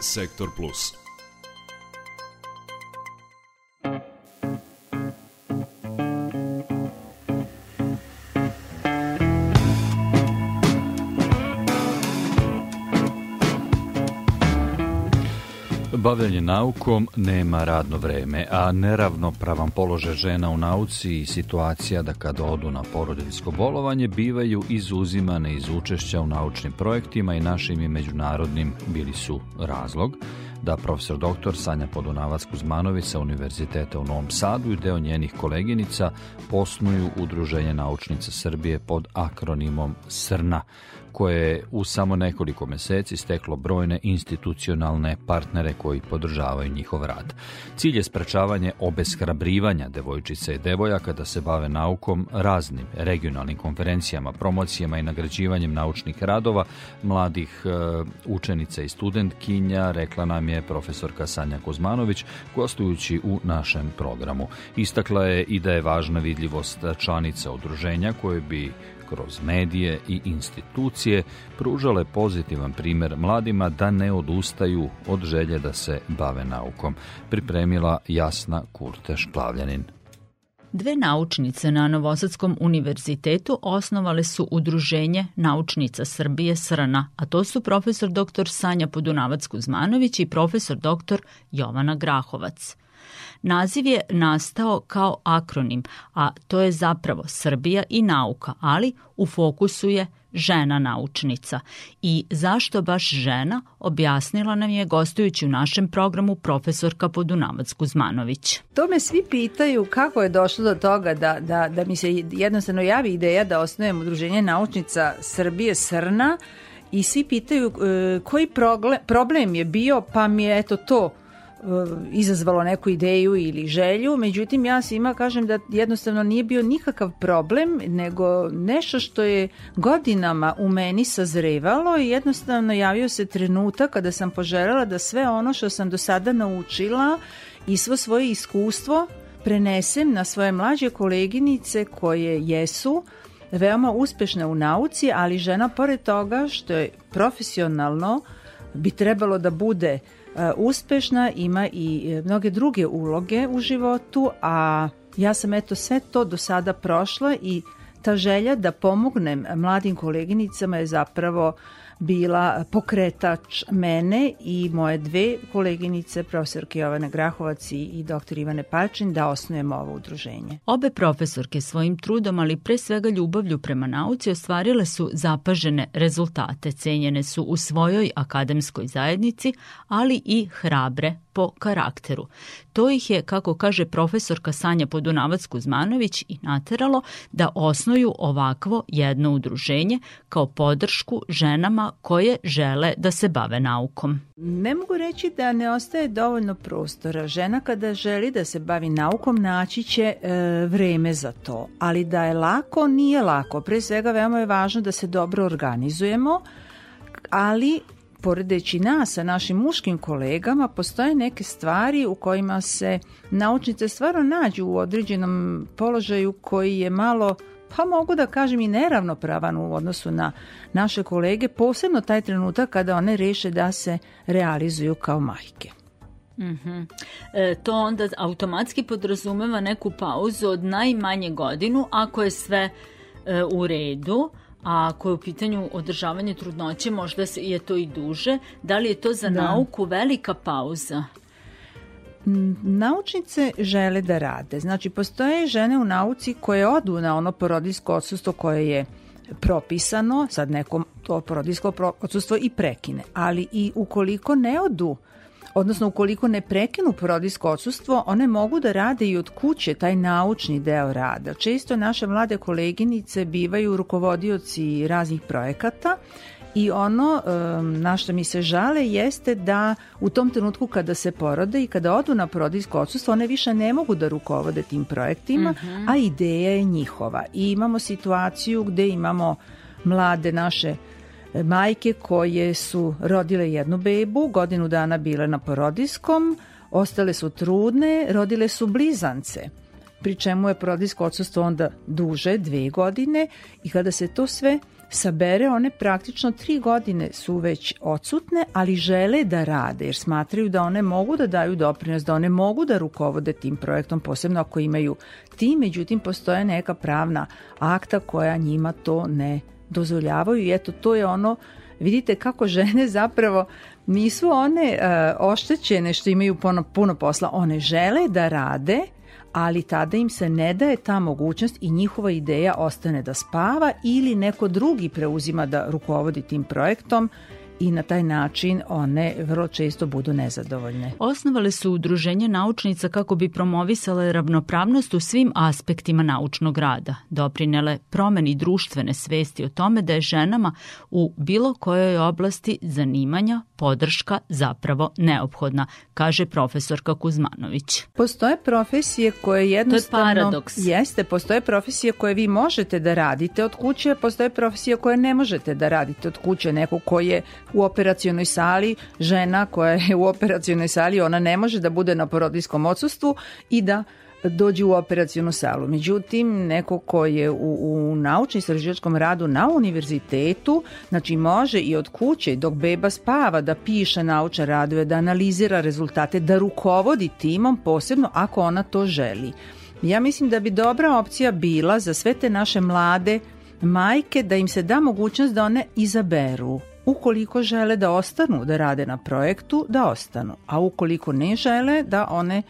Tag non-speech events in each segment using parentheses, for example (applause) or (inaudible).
Sektor Plus. Bavljanje naukom nema radno vreme, a neravnopravan položaj žena u nauci i situacija da kada odu na porodiljsko bolovanje bivaju izuzimane iz učešća u naučnim projektima i našim i međunarodnim bili su razlog da profesor dr. Sanja Podunavac-Kuzmanović sa Univerziteta u Novom Sadu i deo njenih koleginica posnuju Udruženje naučnica Srbije pod akronimom SRNA, koje je u samo nekoliko meseci steklo brojne institucionalne partnere koji podržavaju njihov rad. Cilj je sprečavanje obeshrabrivanja devojčica i devojaka da se bave naukom raznim regionalnim konferencijama, promocijama i nagrađivanjem naučnih radova mladih e, učenica i studentkinja, rekla nam je profesorka Sanja Kozmanović, gostujući u našem programu. Istakla je i da je važna vidljivost članica udruženja koje bi kroz medije i institucije pružale pozitivan primer mladima da ne odustaju od želje da se bave naukom, pripremila Jasna Kurteš Plavljanin. Dve naučnice na Novosadskom univerzitetu osnovale su udruženje Naučnica Srbije Srna, a to su profesor dr. Sanja Podunavac-Kuzmanović i profesor dr. Jovana Grahovac. Naziv je nastao kao akronim, a to je zapravo Srbija i nauka, ali u fokusu je žena naučnica. I zašto baš žena, objasnila nam je gostujući u našem programu profesorka Podunavac Kuzmanović. To me svi pitaju kako je došlo do toga da, da, da mi se jednostavno javi ideja da osnujem udruženje naučnica Srbije Srna i svi pitaju e, koji problem je bio, pa mi je eto to izazvalo neku ideju ili želju, međutim ja svima kažem da jednostavno nije bio nikakav problem, nego nešto što je godinama u meni sazrevalo i jednostavno javio se trenutak kada sam poželjela da sve ono što sam do sada naučila i svo svoje iskustvo prenesem na svoje mlađe koleginice koje jesu veoma uspešne u nauci, ali žena pored toga što je profesionalno bi trebalo da bude E, uspešna, ima i e, mnoge druge uloge u životu, a ja sam eto sve to do sada prošla i ta želja da pomognem mladim koleginicama je zapravo bila pokretač mene i moje dve koleginice, profesorke Jovana Grahovac i, dr. Ivane Pačin, da osnujemo ovo udruženje. Obe profesorke svojim trudom, ali pre svega ljubavlju prema nauci, ostvarile su zapažene rezultate, cenjene su u svojoj akademskoj zajednici, ali i hrabre po karakteru. To ih je, kako kaže profesorka Sanja Podunavac-Kuzmanović, i nateralo da osnuju ovakvo jedno udruženje kao podršku ženama koje žele da se bave naukom. Ne mogu reći da ne ostaje dovoljno prostora. Žena kada želi da se bavi naukom naći će e, vreme za to, ali da je lako, nije lako. Pre svega veoma je važno da se dobro organizujemo, ali poredeći nas sa našim muškim kolegama, postoje neke stvari u kojima se naučnice stvarno nađu u određenom položaju koji je malo pa mogu da kažem i neravnopravan u odnosu na naše kolege, posebno taj trenutak kada one reše da se realizuju kao majke. Mm -hmm. e, to onda automatski podrazumeva neku pauzu od najmanje godinu ako je sve e, u redu, a ako je u pitanju održavanje trudnoće, možda je to i duže. Da li je to za da. nauku velika pauza? Naučnice žele da rade. Znači, postoje žene u nauci koje odu na ono porodijsko odsustvo koje je propisano, sad nekom to porodijsko odsustvo i prekine. Ali i ukoliko ne odu odnosno ukoliko ne prekinu porodijsko odsustvo, one mogu da rade i od kuće taj naučni deo rada. Često naše mlade koleginice bivaju rukovodioci raznih projekata I ono um, na što mi se žale jeste da u tom trenutku kada se porode i kada odu na porodijsko odsustvo, one više ne mogu da rukovode tim projektima, mm -hmm. a ideja je njihova. I imamo situaciju gde imamo mlade naše majke koje su rodile jednu bebu, godinu dana bile na porodiskom, ostale su trudne, rodile su blizance pri čemu je porodijsko odsustvo onda duže, dve godine i kada se to sve sabere, one praktično tri godine su već odsutne, ali žele da rade, jer smatraju da one mogu da daju doprinos, da one mogu da rukovode tim projektom, posebno ako imaju tim, međutim postoje neka pravna akta koja njima to ne dozvoljavaju i eto to je ono vidite kako žene zapravo nisu one uh, oštećene što imaju puno, puno posla, one žele da rade, ali tada im se ne daje ta mogućnost i njihova ideja ostane da spava ili neko drugi preuzima da rukovodi tim projektom i na taj način one vrlo često budu nezadovoljne. Osnovale su udruženje naučnica kako bi promovisale ravnopravnost u svim aspektima naučnog rada, doprinele promeni društvene svesti o tome da je ženama u bilo kojoj oblasti zanimanja podrška zapravo neophodna, kaže profesorka Kuzmanović. Postoje profesije koje jednostavno... To je paradoks. Jeste, postoje profesije koje vi možete da radite od kuće, postoje profesije koje ne možete da radite od kuće. Neko ko je u operacionoj sali, žena koja je u operacionoj sali, ona ne može da bude na porodijskom odsustvu i da dođe u operacijonu salu. Međutim, neko ko je u, u naučno-istraživačkom radu na univerzitetu, znači može i od kuće dok beba spava da piše naučne radove, da analizira rezultate, da rukovodi timom, posebno ako ona to želi. Ja mislim da bi dobra opcija bila za sve te naše mlade majke da im se da mogućnost da one izaberu ukoliko žele da ostanu da rade na projektu, da ostanu, a ukoliko ne žele da one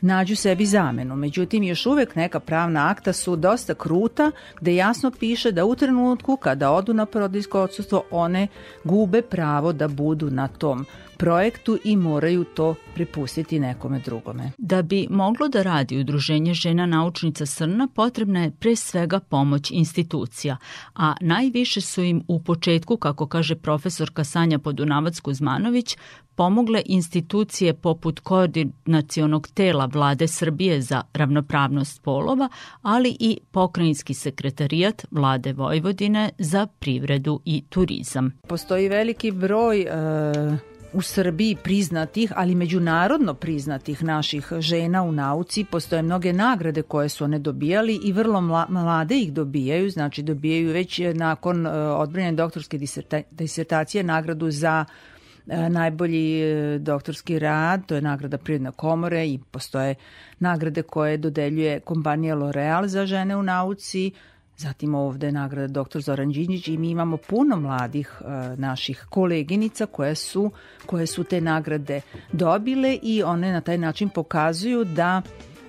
nađu sebi zamenu. Međutim, još uvek neka pravna akta su dosta kruta, gde jasno piše da u trenutku kada odu na porodijsko odsustvo, one gube pravo da budu na tom projektu i moraju to prepustiti nekome drugome. Da bi moglo da radi Udruženje žena naučnica Srna, potrebna je pre svega pomoć institucija, a najviše su im u početku, kako kaže profesorka Sanja Podunavac-Kuzmanović, pomogle institucije poput koordinacionog tela vlade Srbije za ravnopravnost polova, ali i pokrajinski sekretarijat vlade Vojvodine za privredu i turizam. Postoji veliki broj e u Srbiji priznatih, ali međunarodno priznatih naših žena u nauci. Postoje mnoge nagrade koje su one dobijali i vrlo mlade ih dobijaju, znači dobijaju već nakon e, odbrane doktorske disertacije nagradu za e, najbolji doktorski rad, to je nagrada Prirodne komore i postoje nagrade koje dodeljuje kompanija L'Oreal za žene u nauci, Zatim ovde nagrada dr. Zoran Đinđić i mi imamo puno mladih uh, naših koleginica koje su, koje su te nagrade dobile i one na taj način pokazuju da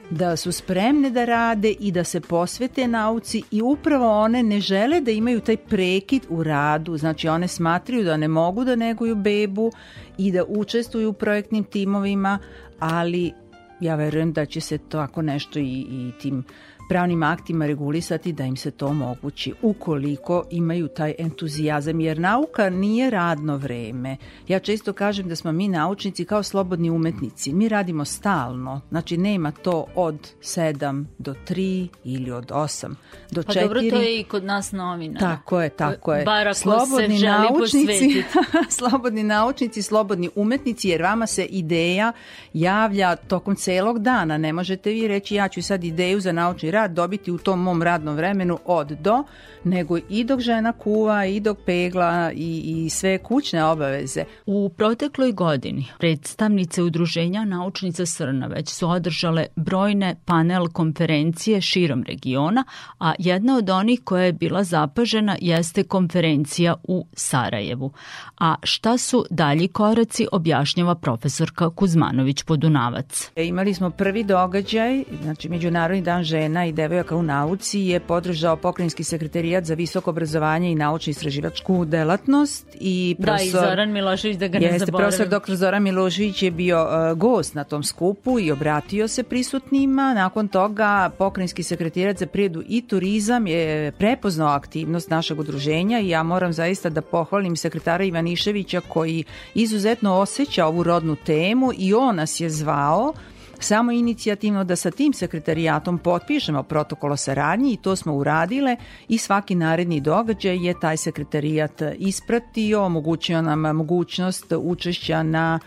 da su spremne da rade i da se posvete nauci i upravo one ne žele da imaju taj prekid u radu, znači one smatraju da ne mogu da neguju bebu i da učestvuju u projektnim timovima, ali ja verujem da će se to ako nešto i, i tim pravnim aktima regulisati da im se to omogući ukoliko imaju taj entuzijazam jer nauka nije radno vreme. Ja često kažem da smo mi naučnici kao slobodni umetnici. Mi radimo stalno. Znači nema to od 7 do 3 ili od 8 do 4. Pa dobro, to je i kod nas novina. Tako je, tako je. Bar ako slobodni se želi posvetiti. (laughs) slobodni naučnici, slobodni umetnici jer vama se ideja javlja tokom celog dana. Ne možete vi reći ja ću sad ideju za naučni rad dobiti u tom mom radnom vremenu od do, nego i dok žena kuva, i dok pegla i, i sve kućne obaveze. U protekloj godini predstavnice Udruženja Naučnica Srna već su održale brojne panel konferencije širom regiona, a jedna od onih koja je bila zapažena jeste konferencija u Sarajevu. A šta su dalji koraci objašnjava profesorka Kuzmanović Podunavac. Imali smo prvi događaj, znači Međunarodni dan žena i devojaka u nauci je podržao pokrajinski sekretarijat za visoko obrazovanje i naučno istraživačku delatnost i profesor, da, i Zoran Milošević da ga ne jeste, profesor dr. Zoran Milošević je bio uh, gost na tom skupu i obratio se prisutnima. Nakon toga pokrajinski sekretarijat za prirodu i turizam je prepoznao aktivnost našeg udruženja i ja moram zaista da pohvalim sekretara Ivaniševića koji izuzetno osjeća ovu rodnu temu i on nas je zvao samo inicijativno da sa tim sekretarijatom potpišemo protokol o saradnji i to smo uradile i svaki naredni događaj je taj sekretarijat ispratio, omogućio nam mogućnost učešća na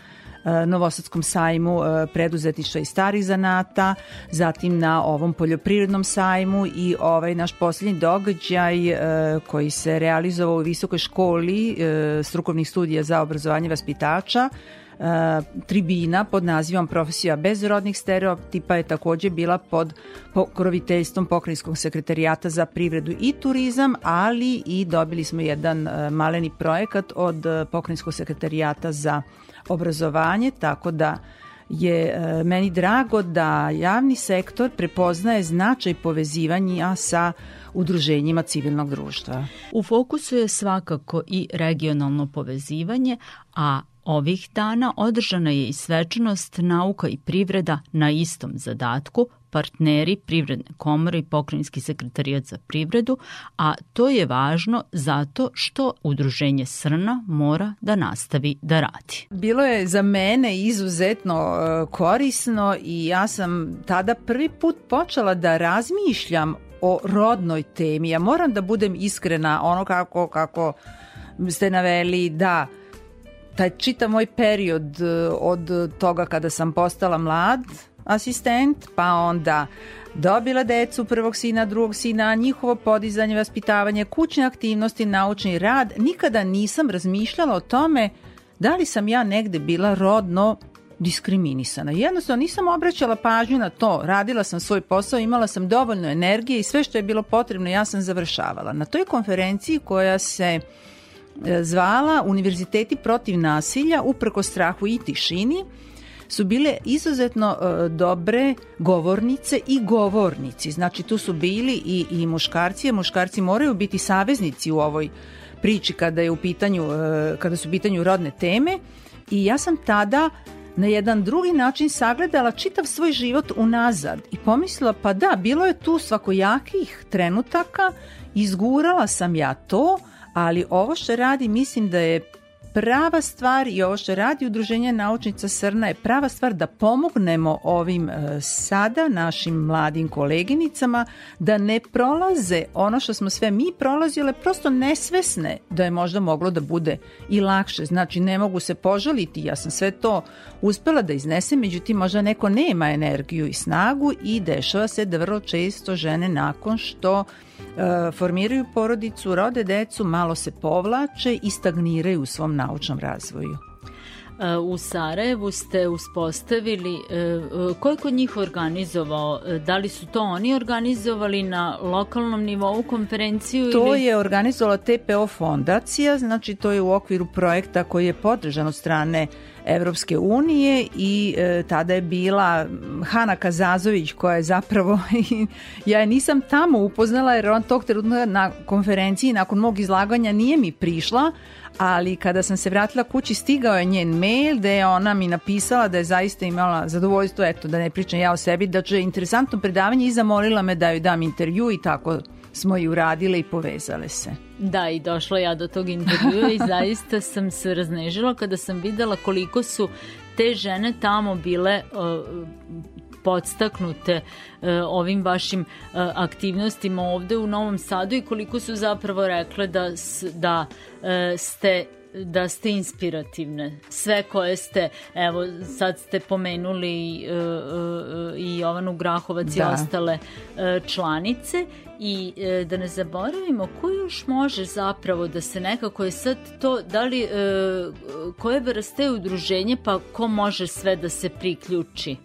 Novosadskom sajmu preduzetništva i starih zanata, zatim na ovom poljoprivrednom sajmu i ovaj naš posljednji događaj koji se realizovao u Visokoj školi strukovnih studija za obrazovanje vaspitača tribina pod nazivom Profesija bez rodnih stereotipa je takođe bila pod pokroviteljstvom Pokrajinskog sekretarijata za privredu i turizam, ali i dobili smo jedan e, maleni projekat od e, Pokrajinskog sekretarijata za obrazovanje, tako da je e, meni drago da javni sektor prepoznaje značaj povezivanja sa udruženjima civilnog društva. U fokusu je svakako i regionalno povezivanje, a Ovih dana održana je i svečanost nauka i privreda na istom zadatku, partneri Privredne komore i Pokrajinski sekretarijat za privredu, a to je važno zato što udruženje Srna mora da nastavi da radi. Bilo je za mene izuzetno e, korisno i ja sam tada prvi put počela da razmišljam o rodnoj temi. Ja moram da budem iskrena ono kako, kako ste naveli da taj čita moj period e, od toga kada sam postala mlad asistent, pa onda dobila decu, prvog sina, drugog sina, njihovo podizanje, vaspitavanje, kućne aktivnosti, naučni rad, nikada nisam razmišljala o tome da li sam ja negde bila rodno diskriminisana. Jednostavno nisam obraćala pažnju na to. Radila sam svoj posao, imala sam dovoljno energije i sve što je bilo potrebno ja sam završavala. Na toj konferenciji koja se uh, zvala Univerziteti protiv nasilja uprko strahu i tišini su bile izuzetno e, dobre govornice i govornici. Znači tu su bili i, i muškarci, a muškarci moraju biti saveznici u ovoj priči kada je u pitanju e, kada su u pitanju rodne teme i ja sam tada na jedan drugi način sagledala čitav svoj život unazad i pomislila pa da, bilo je tu svakojakih trenutaka, izgurala sam ja to, ali ovo što radi mislim da je prava stvar i ovo što radi Udruženje naučnica Srna je prava stvar da pomognemo ovim e, sada našim mladim koleginicama da ne prolaze ono što smo sve mi prolazile, prosto nesvesne da je možda moglo da bude i lakše. Znači ne mogu se požaliti, ja sam sve to uspela da iznesem, međutim možda neko nema energiju i snagu i dešava se da vrlo često žene nakon što formiraju porodicu, rode decu, malo se povlače i stagniraju u svom naučnom razvoju. E, u Sarajevu ste uspostavili, e, ko je kod njih organizovao? Da li su to oni organizovali na lokalnom nivou konferenciju? To ili... je organizovala TPO fondacija, znači to je u okviru projekta koji je podržan od strane Evropske unije i e, tada je bila Hana Kazazović koja je zapravo (laughs) ja je nisam tamo upoznala jer on tog trenutka na konferenciji nakon mog izlaganja nije mi prišla ali kada sam se vratila kući stigao je njen mail gde je ona mi napisala da je zaista imala zadovoljstvo, eto da ne pričam ja o sebi, da će interesantno predavanje i zamolila me da joj dam intervju i tako smo i uradile i povezale se. Da, i došla ja do tog intervjua i zaista sam se raznežila kada sam videla koliko su te žene tamo bile uh, podstaknute uh, ovim vašim uh, aktivnostima ovde u Novom Sadu i koliko su zapravo rekle da, da ste da ste inspirativne. Sve koje ste, evo sad ste pomenuli uh, uh, i Jovanu Grahovac da. i ostale uh, članice i uh, da ne zaboravimo ko još može zapravo da se nekako je sad to, da li uh, koje vrste udruženje pa ko može sve da se priključi?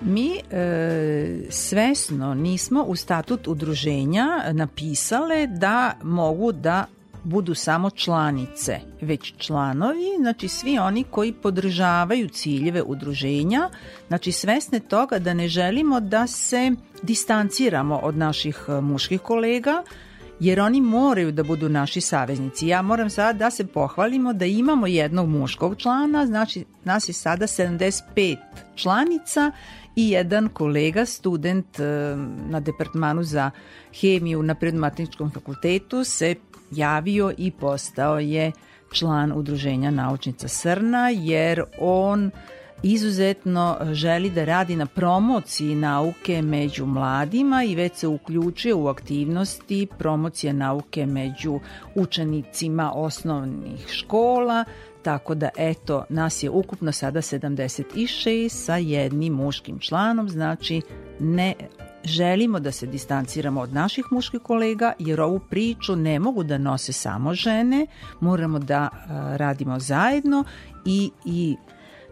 Mi e, svesno nismo u statut udruženja napisale da mogu da budu samo članice, već članovi, znači svi oni koji podržavaju ciljeve udruženja, znači svesne toga da ne želimo da se distanciramo od naših e, muških kolega, jer oni moraju da budu naši saveznici. Ja moram sada da se pohvalimo da imamo jednog muškog člana, znači nas je sada 75 članica i jedan kolega, student e, na departmanu za hemiju na Predmatničkom fakultetu se javio i postao je član Udruženja naučnica Srna jer on izuzetno želi da radi na promociji nauke među mladima i već se uključuje u aktivnosti promocije nauke među učenicima osnovnih škola, tako da eto, nas je ukupno sada 76 sa jednim muškim članom, znači ne želimo da se distanciramo od naših muških kolega jer ovu priču ne mogu da nose samo žene, moramo da uh, radimo zajedno i, i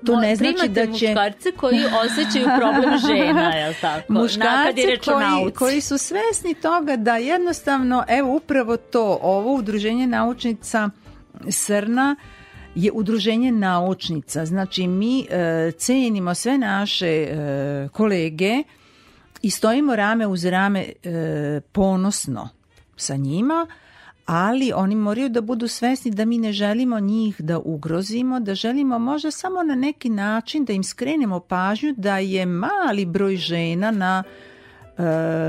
to ne znači da će... muškarce koji osjećaju problem (laughs) žena, je tako? Muškarce koji, koji su svesni toga da jednostavno, evo upravo to, ovo udruženje naučnica Srna je udruženje naučnica. Znači mi e, cenimo sve naše e, kolege i stojimo rame uz rame e, ponosno sa njima, ali oni moraju da budu svesni da mi ne želimo njih da ugrozimo, da želimo možda samo na neki način da im skrenemo pažnju da je mali broj žena na e,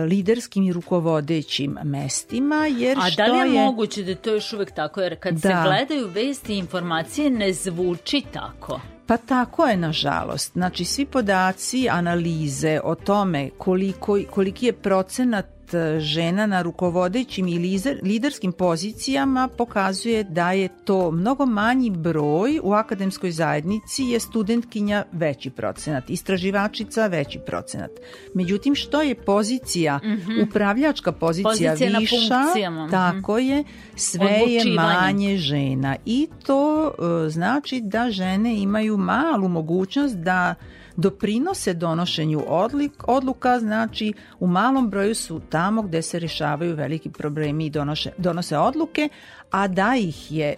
liderskim i rukovodećim mestima. Jer A da li je, je moguće da je to još uvek tako? Jer kad da. se gledaju vesti i informacije ne zvuči tako. Pa tako je, nažalost. Znači, svi podaci, analize o tome koliko, koliki je procenat žena na rukovodećim i liderskim pozicijama pokazuje da je to mnogo manji broj u akademskoj zajednici je studentkinja veći procenat, istraživačica veći procenat. Međutim, što je pozicija, mm -hmm. upravljačka pozicija, pozicija viša, mhm. tako je, sve je manje žena i to uh, znači da žene imaju malu mogućnost da doprinose donošenju odlik, odluka, znači u malom broju su tamo gde se rešavaju veliki problemi i donoše, donose odluke, a da ih je e,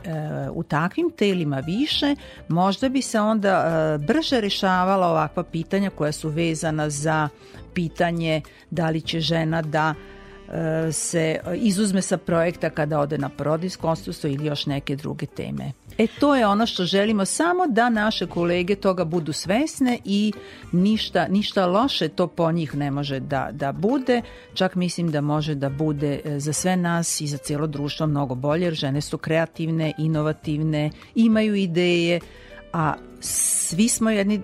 u takvim telima više, možda bi se onda e, brže rešavala ovakva pitanja koja su vezana za pitanje da li će žena da se izuzme sa projekta kada ode na porodinsko odsustvo ili još neke druge teme. E to je ono što želimo samo da naše kolege toga budu svesne i ništa, ništa loše to po njih ne može da, da bude. Čak mislim da može da bude e, za sve nas i za cijelo društvo mnogo bolje jer žene su kreativne, inovativne, imaju ideje, a svi smo jedni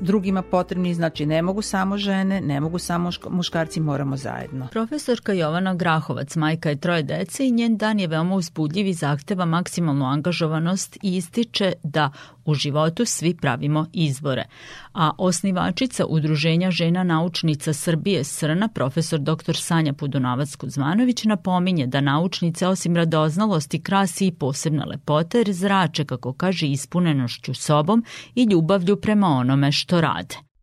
drugima potrebni, znači ne mogu samo žene, ne mogu samo muškarci, moramo zajedno. Profesorka Jovana Grahovac, majka je troje dece i njen dan je veoma uzbudljiv i zahteva maksimalnu angažovanost i ističe da u životu svi pravimo izbore. A osnivačica Udruženja žena naučnica Srbije Srna, profesor dr. Sanja Pudonovac-Kuzmanović, napominje da naučnice osim radoznalosti krasi i posebna lepota jer zrače, kako kaže, ispunenošću sobom i ljubavlju prema onome što rade.